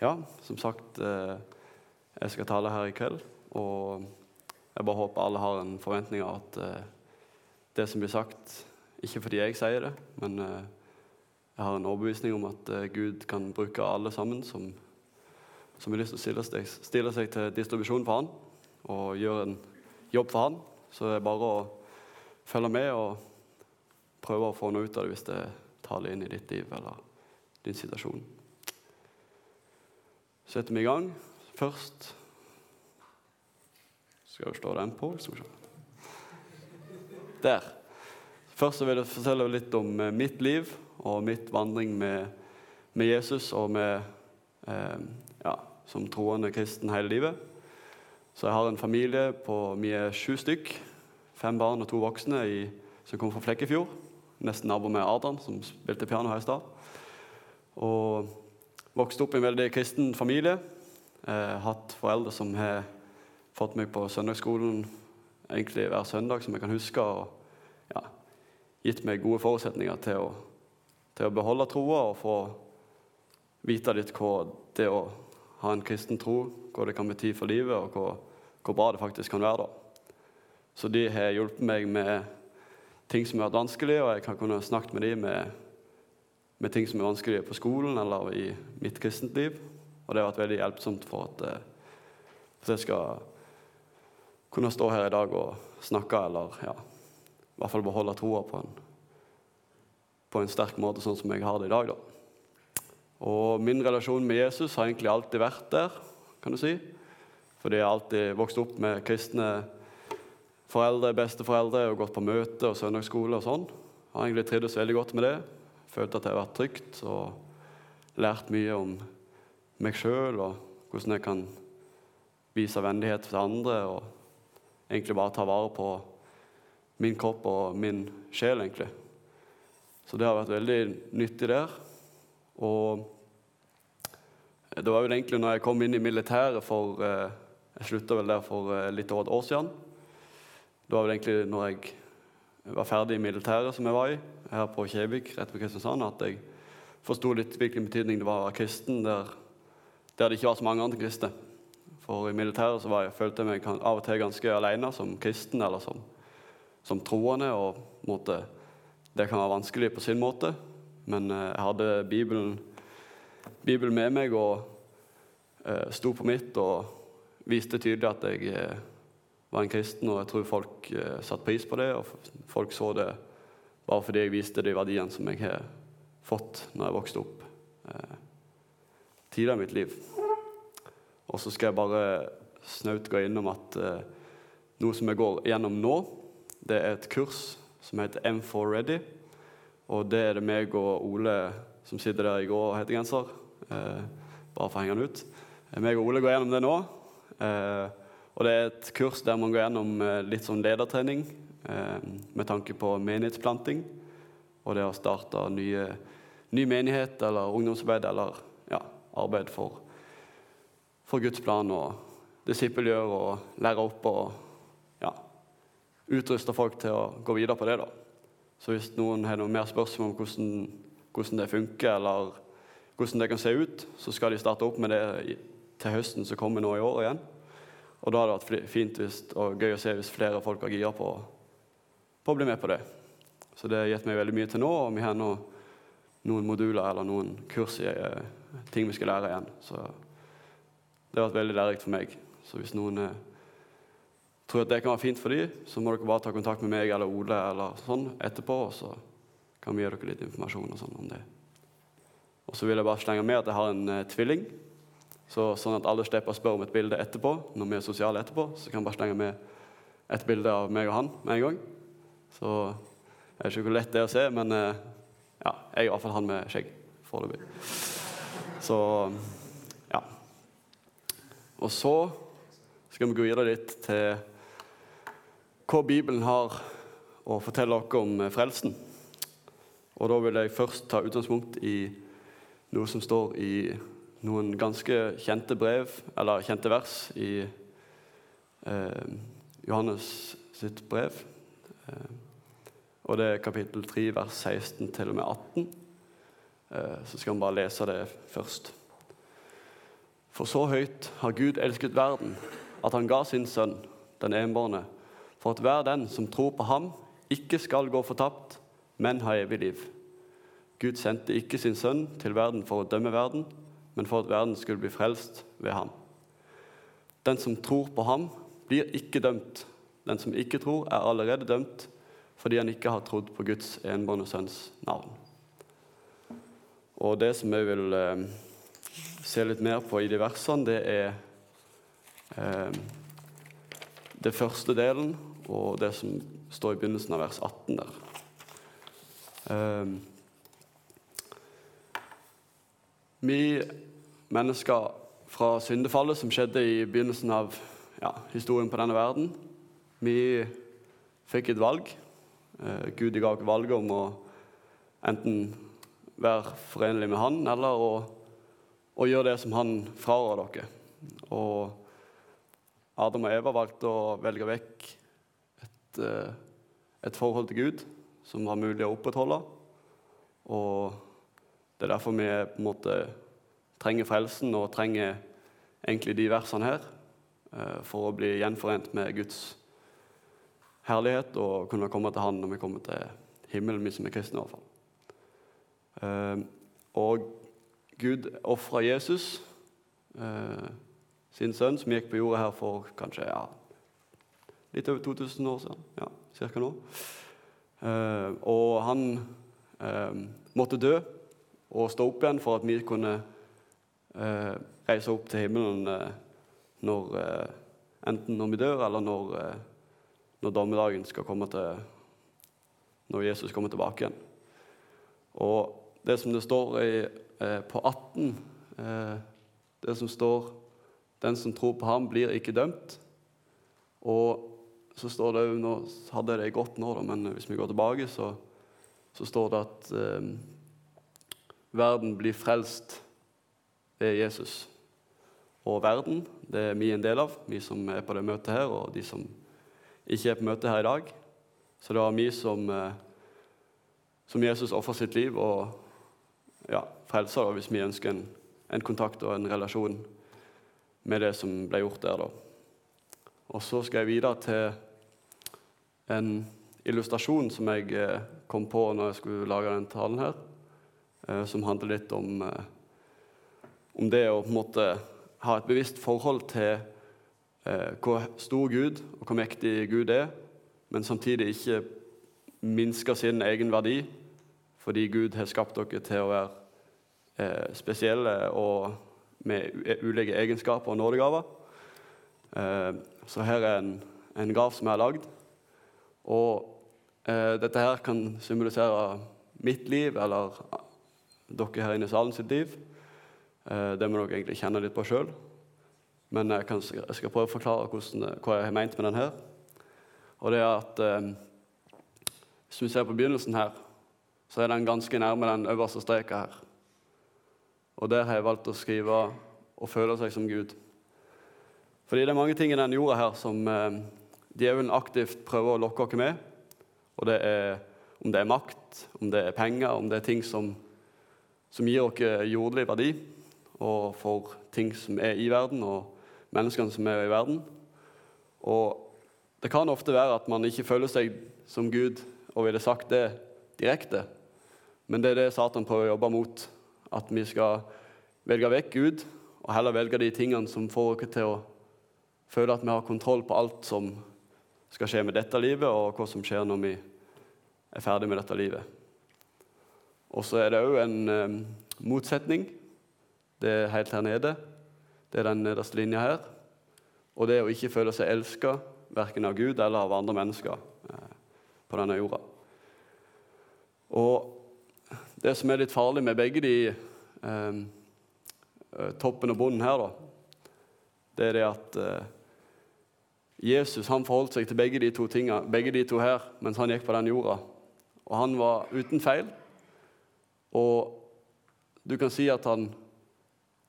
ja, som sagt eh, Jeg skal tale her i kveld. Og jeg bare håper alle har en forventning av at eh, det som blir sagt, ikke fordi jeg sier det, men eh, jeg har en overbevisning om at Gud kan bruke alle sammen som, som har lyst til å stille seg, stille seg til distribusjon for han og gjøre en jobb for han. Så det er bare å følge med og prøve å få noe ut av det hvis det taler inn i ditt liv eller din situasjon. Setter vi i gang. Først skal jo slå den på. Der. Først vil jeg fortelle litt om eh, mitt liv og mitt vandring med, med Jesus og med, eh, ja, som troende kristen hele livet. Så jeg har en familie på Vi er sju stykk. Fem barn og to voksne i, som kommer fra Flekkefjord. Nesten nabo med Adrian, som spilte piano her i stad. Og vokste opp i en veldig kristen familie. Eh, hatt foreldre som har fått meg på søndagsskolen egentlig hver søndag som jeg kan huske. og ja, Gitt meg gode forutsetninger til å, til å beholde troa og få vite litt hva det å ha en kristen tro hva det kan bety for livet, og hvor, hvor bra det faktisk kan være. da. Så de har hjulpet meg med ting som har vært vanskelig, og jeg kan kunne snakket med dem med, med ting som er vanskelige på skolen eller i mitt kristent liv. Og det har vært veldig hjelpsomt for at, eh, at jeg skal kunne stå her i dag og snakke, eller ja, i hvert fall beholde troa på, på, en sterk måte, sånn som jeg har det i dag. da. Og min relasjon med Jesus har egentlig alltid vært der, kan du si. Fordi jeg har alltid vokst opp med kristne foreldre, besteforeldre, og gått på møte og søndagsskole og sånn. Jeg har egentlig trivdes veldig godt med det. Følt at det har vært trygt og lært mye om meg sjøl og hvordan jeg kan vise vennlighet til andre. og egentlig bare ta vare på min kropp og min sjel, egentlig. Så det har vært veldig nyttig der. Og det var vel egentlig når jeg kom inn i militæret for eh, Jeg slutta vel der for eh, litt over et år siden. Det var vel egentlig når jeg var ferdig i militæret, som jeg var i, her på Kjevik, rett ved Kristiansand, at jeg forsto litt hvilken betydning det var å være kristen der, der det ikke var så mange andre kristne. For i militæret så jeg, følte jeg meg av og til ganske alene som kristen eller som, som troende. og måtte, Det kan være vanskelig på sin måte, men eh, jeg hadde Bibelen, Bibelen med meg og eh, sto på mitt og viste tydelig at jeg eh, var en kristen. Og jeg tror folk eh, satte pris på det, og folk så det bare fordi jeg viste de verdiene som jeg har fått når jeg vokste opp eh, tidligere i mitt liv. Og så skal jeg bare snaut gå innom at eh, noe som jeg går gjennom nå, det er et kurs som heter M4 Ready. Og det er det meg og Ole som sitter der i grå hettegenser. Eh, bare for å henge den ut. Eh, meg og Ole går gjennom det nå. Eh, og det er et kurs der man går gjennom eh, litt sånn ledertrening med tanke på menighetsplanting. Og det å starte nye, ny menighet eller ungdomsarbeid eller ja, arbeid for for Guds plan og disippelgjøre og lære opp og ja, utruste folk til å gå videre på det. da. Så hvis noen har noe mer spørsmål om hvordan, hvordan, det funker, eller hvordan det kan se ut, så skal de starte opp med det til høsten som kommer nå i år igjen. Og da hadde det vært fint hvis, og gøy å se hvis flere folk har gira på, på, å bli med på det. Så det har gitt meg veldig mye til nå, og vi har nå noen moduler eller noen kurs i eh, ting vi skal lære igjen. Så det har vært veldig lærerikt for meg. Så hvis noen eh, tror at det kan være fint for dem, så må dere bare ta kontakt med meg eller Ole eller sånn etterpå, og så kan vi gi dere litt informasjon og sånn om det. Og så vil jeg bare slenge med at jeg har en eh, tvilling. Så, sånn at alle slipper å spørre om et bilde etterpå, når vi er sosiale etterpå, så kan jeg bare slenge med et bilde av meg og han med en gang. Så jeg vet ikke hvor lett det er å se, men eh, ja, jeg er iallfall han med skjegg foreløpig. Så ja. og så skal vi gå videre litt til hva Bibelen har å fortelle oss om frelsen. Og da vil jeg først ta utgangspunkt i noe som står i noen ganske kjente brev, eller kjente vers, i eh, Johannes sitt brev. Eh, og det er kapittel 3, vers 16 til og med 18. Eh, så skal vi bare lese det først. For så høyt har Gud elsket verden, at han ga sin sønn, den enbårne, for at hver den som tror på ham, ikke skal gå fortapt, men ha evig liv. Gud sendte ikke sin sønn til verden for å dømme verden, men for at verden skulle bli frelst ved ham. Den som tror på ham, blir ikke dømt. Den som ikke tror, er allerede dømt fordi han ikke har trodd på Guds enbårne sønns navn. Og det som jeg vil eh, se litt mer på i de versene, det er eh, det første delen og det som står i begynnelsen av vers 18 der. Eh, vi mennesker fra syndefallet som skjedde i begynnelsen av ja, historien på denne verden, vi fikk et valg. Eh, Gud ga oss valget om å enten være forenlig med Han eller å å gjøre det som han fraråder dere. Og Adam og Eva valgte å velge vekk et, eh, et, forhold til Gud som var mulig å opprettholde. Og det er derfor vi på en måte trenger frelsen og trenger egentlig de versene her eh, for å bli gjenforent med Guds herlighet og kunne komme til Han når vi kommer til himmelen, vi som er kristne. i hvert fall. Eh, og Gud ofra Jesus, eh, sin sønn, som gikk på jorda her for kanskje ja, litt over 2000 år siden. Ja, cirka nå. Eh, og han eh, måtte dø og stå opp igjen for at vi kunne eh, reise opp til himmelen eh, når, enten når vi dør, eller når, når dommedagen skal komme til Når Jesus kommer tilbake igjen. Og det som det står i Eh, på 18, eh, det som står 'Den som tror på ham, blir ikke dømt'. Og så står det jo, Nå hadde jeg det godt nå, da, men hvis vi går tilbake, så, så står det at eh, verden blir frelst ved Jesus. Og verden, det er vi en del av, vi som er på det møtet her, og de som ikke er på møte her i dag. Så det var vi som, eh, som Jesus ofra sitt liv og ja, frelser, hvis vi ønsker en, en, kontakt og en relasjon med det som ble gjort der. da. Og så skal jeg videre til en illustrasjon som jeg eh, kom på når jeg skulle lage denne talen her, eh, som handler litt om, om det å på en måte ha et bevisst forhold til hvor stor Gud og hvor mektig Gud er, men samtidig ikke minsker sin egen verdi fordi Gud har skapt dere til å være eh, spesielle og med ulike egenskaper og nådegaver. Eh, så her er en, en grav som har lagd. Og eh, dette her kan symbolisere mitt liv, eller dere her inne i salen sitt liv. Eh, det må dere egentlig kjenne litt på sjøl. Men jeg, kan, jeg, skal prøve å forklare hvordan, hva jeg har ment med den her. Og det er at eh, Hvis vi ser på begynnelsen her, så er den ganske nærme den øverste streka her. Og der har jeg valgt å skrive 'å føle seg som Gud'. Fordi det er mange ting i den jorda her som eh, djevelen aktivt prøver å lokke oss med. Og det er, om det er makt, om det er penger, om det er ting som, som gir oss jordlig verdi, og for ting som er i verden, og menneskene som er i verden. Og det kan ofte være at man ikke føler seg som Gud og ville sagt det direkte. Men det er det Satan prøver å jobbe mot. At vi skal velge vekk Gud og heller velge de tingene som får oss til å føle at vi har kontroll på alt som skal skje med dette livet, og hva som skjer når vi er ferdig med dette livet. Og så er det òg en eh, motsetning. Det er helt her nede. Det er den nederste linja her. Og det å ikke føle seg elska verken av Gud eller av andre mennesker eh, på denne jorda. Og det som er litt farlig med begge de eh, toppen og bunnen her, da, det er det at eh, Jesus han forholdt seg til begge de to tingene, begge de to her, mens han gikk på den jorda. Og han var uten feil. Og du kan si at han,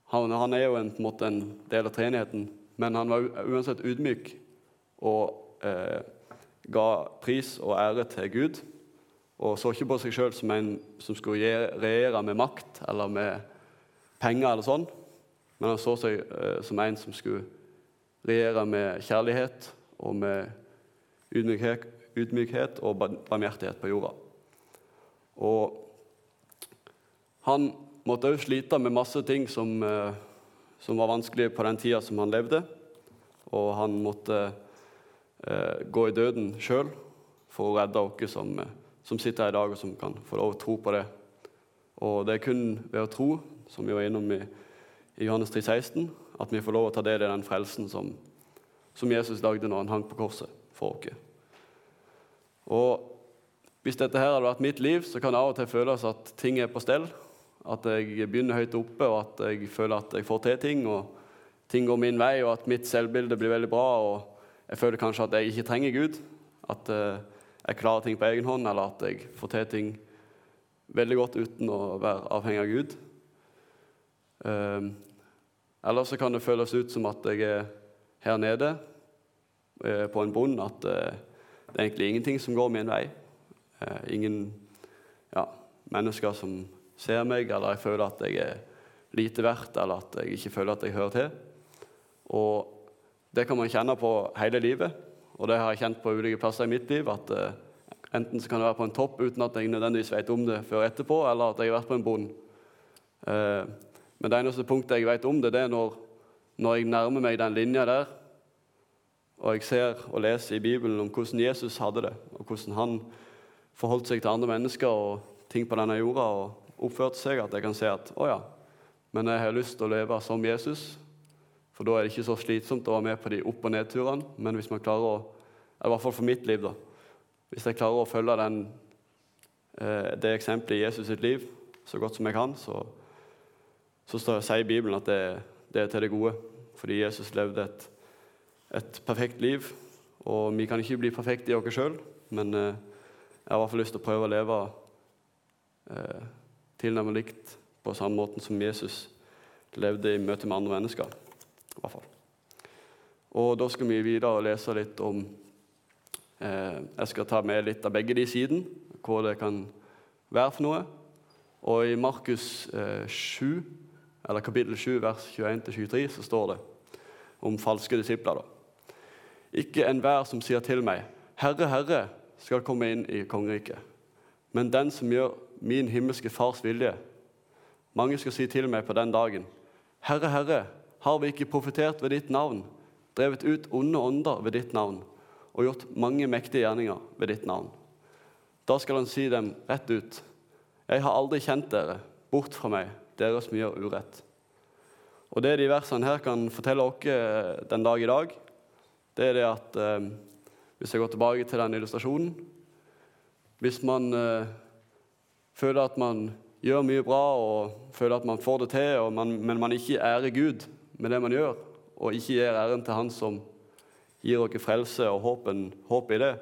han, han er jo en, en, måte en del av treenigheten, men han var uansett ydmyk og eh, ga pris og ære til Gud og så ikke på seg sjøl som en som skulle regjere med makt eller med penger eller sånn. men han så seg eh, som en som skulle regjere med kjærlighet og med ydmykhet, ydmykhet og barmhjertighet på jorda. Og han måtte òg slite med masse ting som, eh, som var vanskelig på den tida som han levde. Og han måtte eh, gå i døden sjøl for å redde oss som, eh, som sitter her i dag, og som kan få lov å tro på det. Og det er kun ved å tro, som vi var innom i, i Johannes 3, 16, at vi får lov å ta del i den frelsen som, som Jesus lagde når han hang på korset for oss. Og hvis dette her hadde vært mitt liv, så kan det av og til føles at ting er på stell. At jeg begynner høyt oppe, og at jeg føler at jeg får til ting. og ting går min vei, og at mitt selvbilde blir veldig bra. og Jeg føler kanskje at jeg ikke trenger Gud. At uh, jeg klarer ting på egen hånd, eller at jeg får til ting veldig godt uten å være avhengig av Gud. Uh, eller så kan det føles ut som at jeg er her nede uh, på en bunn, at det er egentlig ingenting som går min vei. ingen ja, mennesker som ser meg, eller jeg føler at jeg er lite verdt, eller at jeg ikke føler at jeg hører til. Og det kan man kjenne på hele livet, og det har jeg kjent på ulike plasser i mitt liv. at uh, Enten så kan jeg være på en topp uten at jeg nødvendigvis vet om det før etterpå, eller at jeg har vært på en bond. Uh, men det eneste punktet jeg vet om det, det er når, når jeg nærmer meg den linja der, og jeg ser og leser i Bibelen om hvordan Jesus hadde det, og hvordan han forholdt seg til andre mennesker og ting på denne jorda og oppførte seg, at jeg kan si at å ja, men jeg har lyst til å leve som Jesus, for da er det ikke så slitsomt å være med på de opp- og nedturene. Men hvis man klarer å i hvert fall for mitt liv da, Hvis jeg klarer å følge den, eh, det eksempelet i Jesus sitt liv så godt som jeg kan, så, så sier Bibelen at det, det, er til det gode. Fordi Jesus levde et, et perfekt liv. Og vi kan ikke bli perfekte i oss sjøl, men eh, jeg har i hvert fall lyst til å prøve å leve eh, tilnærmet likt på samme måten som Jesus levde i møte med andre mennesker i hvert fall. Og da skal vi videre og lese litt om eh, Jeg skal ta med litt av begge de sidene, hva det kan være for noe. Og i Markus eh, 7, eller kapittel 7, vers 21-23, så står det om falske disipler. da. Ikke enhver som sier til meg, 'Herre, Herre', skal komme inn i kongeriket. Men den som gjør min himmelske Fars vilje. Mange skal si til meg på den dagen, 'Herre, Herre', har vi ikke profetert ved ditt navn, drevet ut onde ånder ved ditt navn og gjort mange mektige gjerninger ved ditt navn? Da skal han si dem rett ut. Jeg har aldri kjent dere. Bort fra meg, dere som gjør urett. Og Det de versene her kan fortelle oss eh, den dag i dag, det er det at eh, Hvis jeg går tilbake til den illustrasjonen Hvis man eh, føler at man gjør mye bra og føler at man får det til, man, men man ikke ærer Gud med det man gjør, og ikke gir æren til Han som gir oss frelse og håpen, håp i det,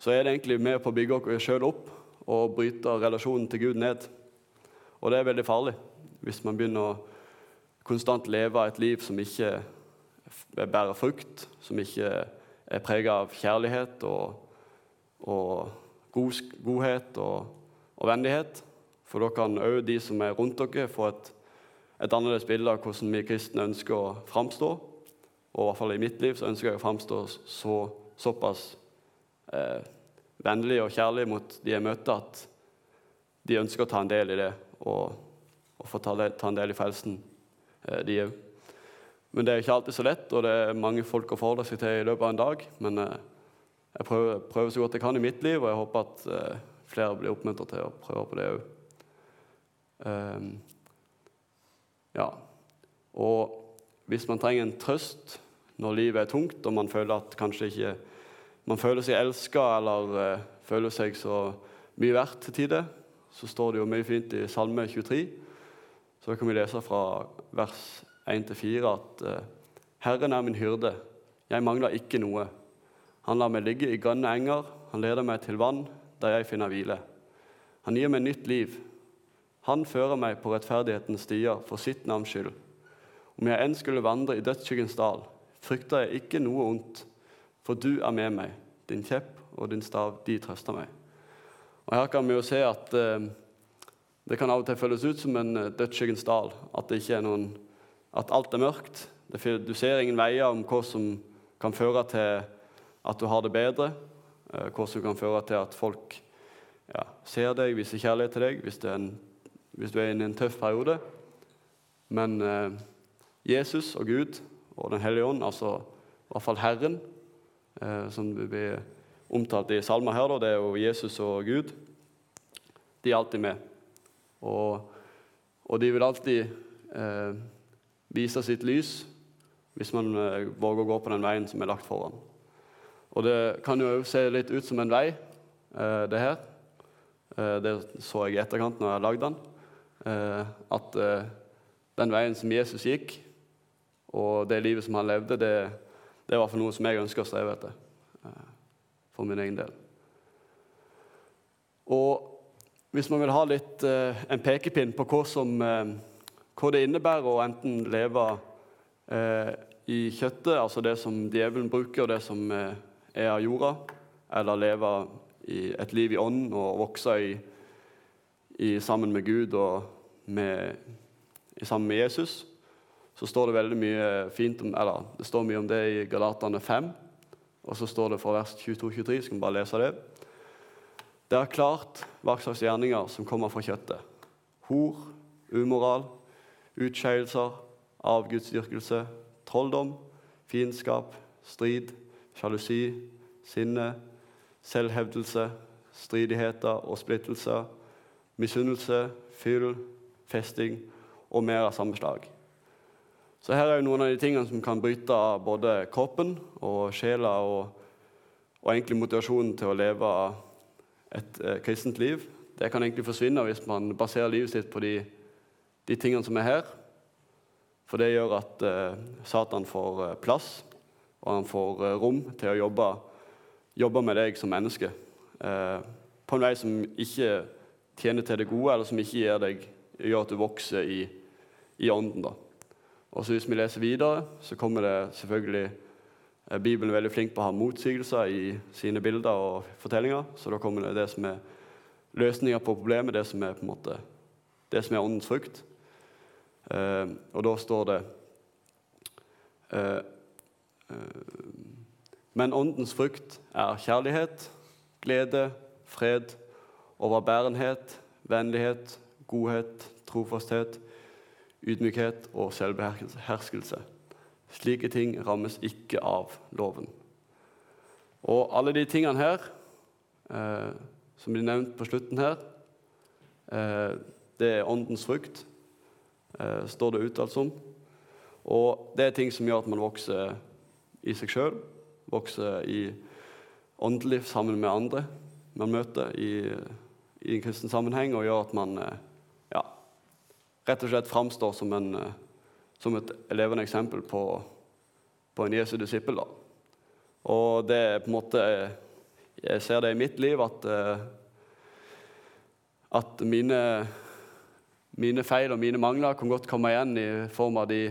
så er det egentlig med på å bygge oss sjøl opp og bryte relasjonen til Gud ned. Og det er veldig farlig hvis man begynner å konstant leve et liv som ikke bærer frukt, som ikke er preget av kjærlighet og, og god, godhet og, og vennlighet. For da kan òg de som er rundt dere, få et et annerledes bilde av hvordan vi kristne ønsker å framstå. Og i hvert fall i mitt liv så ønsker jeg å framstå så, såpass eh, vennlig og kjærlig mot de jeg møter, at de ønsker å ta en del i det og, og få ta, ta, en del i frelsen, eh, de òg. Men det er ikke alltid så lett, og det er mange folk å forholde seg til i løpet av en dag. Men eh, jeg prøver, prøver, så godt jeg kan i mitt liv, og jeg håper at eh, flere blir oppmuntra til å prøve på det òg. Ja. Og hvis man trenger en trøst når livet er tungt, og man føler at kanskje ikke man føler seg elska eller uh, føler seg så mye verdt til tider, så står det jo mye fint i Salme 23. Så kan vi lese fra vers 1-4 at uh, Herren er min hyrde, jeg mangler ikke noe. Han lar meg ligge i grønne enger, han leder meg til vann der jeg finner hvile. Han gir meg nytt liv, han fører meg på rettferdighetens stier for sitt navns skyld. Om jeg enn skulle vandre i dødsskyggens dal, frykter jeg ikke noe ondt, for du er med meg. Din kjepp og din stav, de trøster meg. Og Her kan vi jo se at eh, det kan av og til føles ut som en eh, dødsskyggens dal. At noen at alt er mørkt. Du ser ingen veier om hva som kan føre til at du har det bedre. Eh, hva som kan føre til at folk ja, ser deg, viser kjærlighet til deg hvis, en, hvis du er inne i en tøff periode. Men eh, Jesus og Gud og Den hellige ånd, altså i hvert fall Herren, eh, som blir omtalt i salmer her, det er jo Jesus og Gud, de er alltid med. Og, og de vil alltid eh, vise sitt lys hvis man eh, våger å gå på den veien som er lagt foran. Og det kan jo se litt ut som en vei, eh, det her. Eh, det så jeg i etterkant når jeg lagde den. Eh, at den veien som Jesus gikk, og det livet som han levde, det, det er i noe som jeg ønsker å streve etter for min egen del. Og hvis man vil ha litt en pekepinn på hva som hva det innebærer å enten leve i kjøttet, altså det som djevelen bruker, og det som er av jorda, eller leve et liv i ånden og vokse i, i, sammen med Gud og med, sammen med Jesus, så står det veldig mye fint om, eller det står mye om det i Galatane 5. Og så står det fra vers 22-23, skal vi bare lese det. Det er klart hva slags gjerninger som kommer fra kjøttet. Hor, umoral, utskeielser, avgudsdyrkelse, trolldom, fiendskap, strid, sjalusi, sinne, selvhevdelse, stridigheter og splittelser, misunnelse, fyll, festing og mer av samme slag. Så her er jo noen av de tingene som kan bryte av både kroppen og sjela og, og egentlig motivasjonen til å leve et eh, kristent liv. Det kan egentlig forsvinne hvis man baserer livet sitt på de de tingene som er her. For det gjør at eh, Satan får eh, plass, og han får eh, rom til å jobbe, jobbe, med deg som menneske. Eh, på en vei som ikke tjener til det gode, eller som ikke deg, gjør at du vokser i, i ånden. da. Og så Hvis vi leser videre, så kommer det selvfølgelig eh, Bibelen er veldig flink på å ha motsigelser i sine bilder og fortellinger. Så da kommer det det som er løsninger på problemet, det som er på en måte det som er åndens frukt. Eh, og da står det eh, Men åndens frukt er kjærlighet, glede, fred, overbærenhet, vennlighet, godhet, trofasthet, ydmykhet og selvbeherskelse. Slike ting rammes ikke av loven. Og alle de tingene her, eh, som blir nevnt på slutten her, eh, det er åndens frukt eh, står det uttalt som. Og det er ting som gjør at man vokser i seg sjøl, vokser i åndelig sammen med andre man møter i, i en kristen sammenheng, og gjør at man eh, ja, rett og slett framstår som, en, eh, som et levende eksempel på, på en Jesu disippel. Da. Og det er på en måte Jeg ser det i mitt liv at, eh, at mine mine feil og mine mangler kan godt komme igjen i form av de,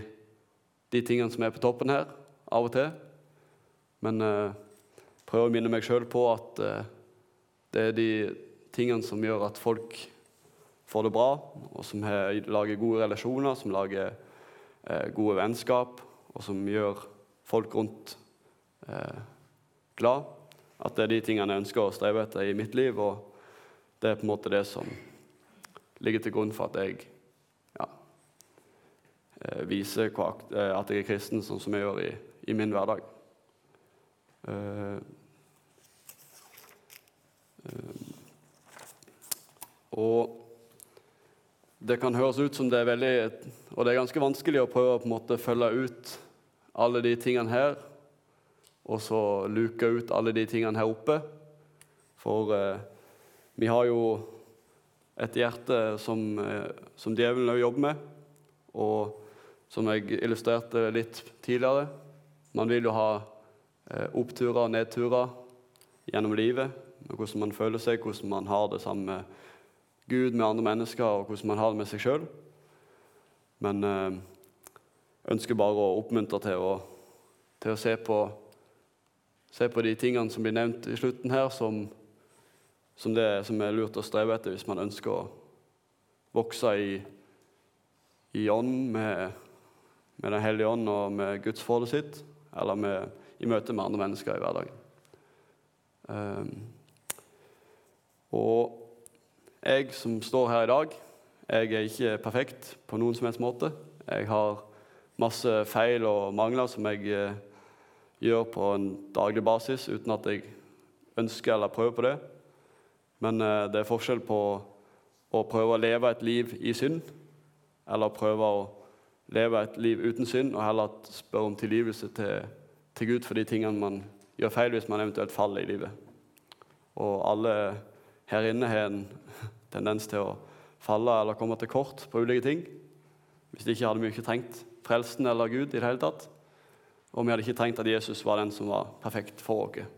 de tingene som er på toppen her, av og til. Men eh, prøver å minne meg sjøl på at eh, det er de tingene som gjør at folk får det bra, og som he, lager gode relasjoner, som lager eh, gode vennskap, og som gjør folk rundt eh, glad. At det er de tingene jeg ønsker å streve etter i mitt liv, og det er på en måte det som ligger til grunn for at jeg ja, eh, viser eh, at jeg er kristen, sånn som jeg gjør i, i min hverdag. Uh, uh, og det kan høres ut som det er veldig Og det er ganske vanskelig å prøve å på en måte følge ut alle de tingene her, og så luke ut alle de tingene her oppe. For uh, vi har jo et hjerte som, eh, som djevelen òg jobber med, og som jeg illustrerte litt tidligere. Man vil jo ha eh, oppturer og nedturer gjennom livet, hvordan man føler seg, hvordan man har det sammen med Gud, med andre mennesker, og hvordan man har det med seg sjøl. Men øh, ønsker bare å oppmuntre til å, til å se, på, se på de tingene som blir nevnt i slutten her, som som det som er lurt å streve etter hvis man ønsker å vokse i, i ånd med, med Den hellige ånd og med Guds forhold sitt, eller med, i møte med andre mennesker i hverdagen. Um, og jeg som står her i dag, jeg er ikke perfekt på noen som helst måte. Jeg har masse feil og mangler som jeg eh, gjør på en daglig basis uten at jeg ønsker eller prøver på det. Men eh, det er forskjell på å prøve å leve et liv i synd eller prøve å leve et liv uten synd og heller spørre om tilgivelse til, til Gud for de tingene man gjør feil hvis man eventuelt faller i livet. Og alle her inne har en tendens til å falle eller komme til kort på ulike ting. Hvis de ikke hadde ikke trengt frelsen eller Gud i det hele tatt. Og vi hadde ikke trengt at Jesus var den som var perfekt for oss.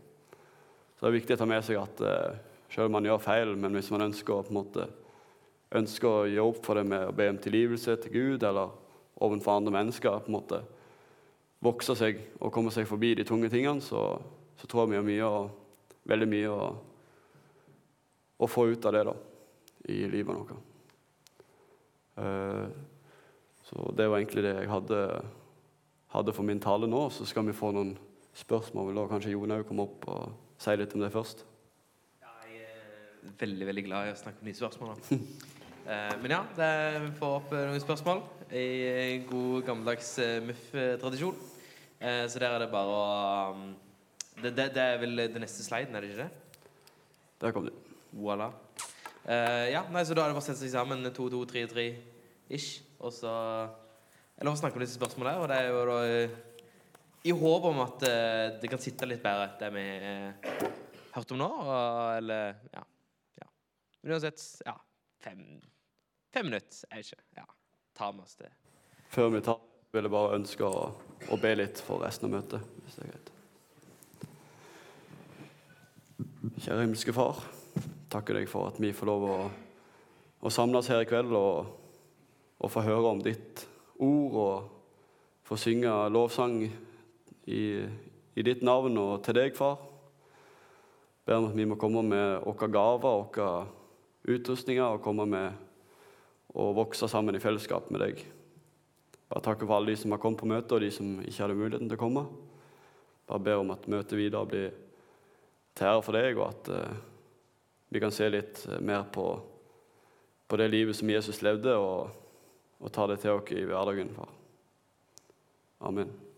Så det er viktig å ta med seg at uh, selv om man gjør feil, men hvis man ønsker å, på en måte, ønsker å gjøre opp for det med å be om tilgivelse til Gud eller overfor andre mennesker, på en måte vokse seg og komme seg forbi de tunge tingene, så, så tror jeg vi har mye og, veldig mye å, å få ut av det da, i livet vårt. Uh, så det var egentlig det jeg hadde, hadde, for min tale nå. Så skal vi få noen spørsmål. Vil da kanskje Jone komme opp og si litt om det først? Ja, jeg er veldig veldig glad i å snakke om de spørsmålene. uh, men ja, det, vi får opp noen spørsmål i god gammeldags uh, MUF-tradisjon. Så der er det bare å um, det, det, det, er vel det neste sliden, er det ikke det? Der kom du. Voilà. Ja, nei, så da er det bare å sette seg sammen to, to, tre, tre ish. Og så Eller å snakke om disse spørsmålene. Og det er jo da i håp om at det kan sitte litt bedre, det vi har hørt om nå. Og, eller ja. ja. Men uansett, ja. Fem, fem minutter er ikke Ja. Ta med oss det. Før vi tar, vil jeg bare ønske å, å be litt for resten av møtet, hvis det er greit. Kjære himmelske Far takker deg for at vi får lov å, å samles her i kveld og, og, få høre om ditt ord og få synge lovsang i, i ditt navn og til deg, far. Ber om at vi må komme med våre gaver, våre utrustninger, og komme med og vokse sammen i fellesskap med deg. Bare takke for alle de som har kommet på møtet, og de som ikke hadde muligheten til å komme. Bare ber om at møtet videre blir til ære for deg, og at uh, vi kan se litt eh, mer på, på det livet som Jesus levde, og, og ta det til oss i hverdagen. Far. Amen.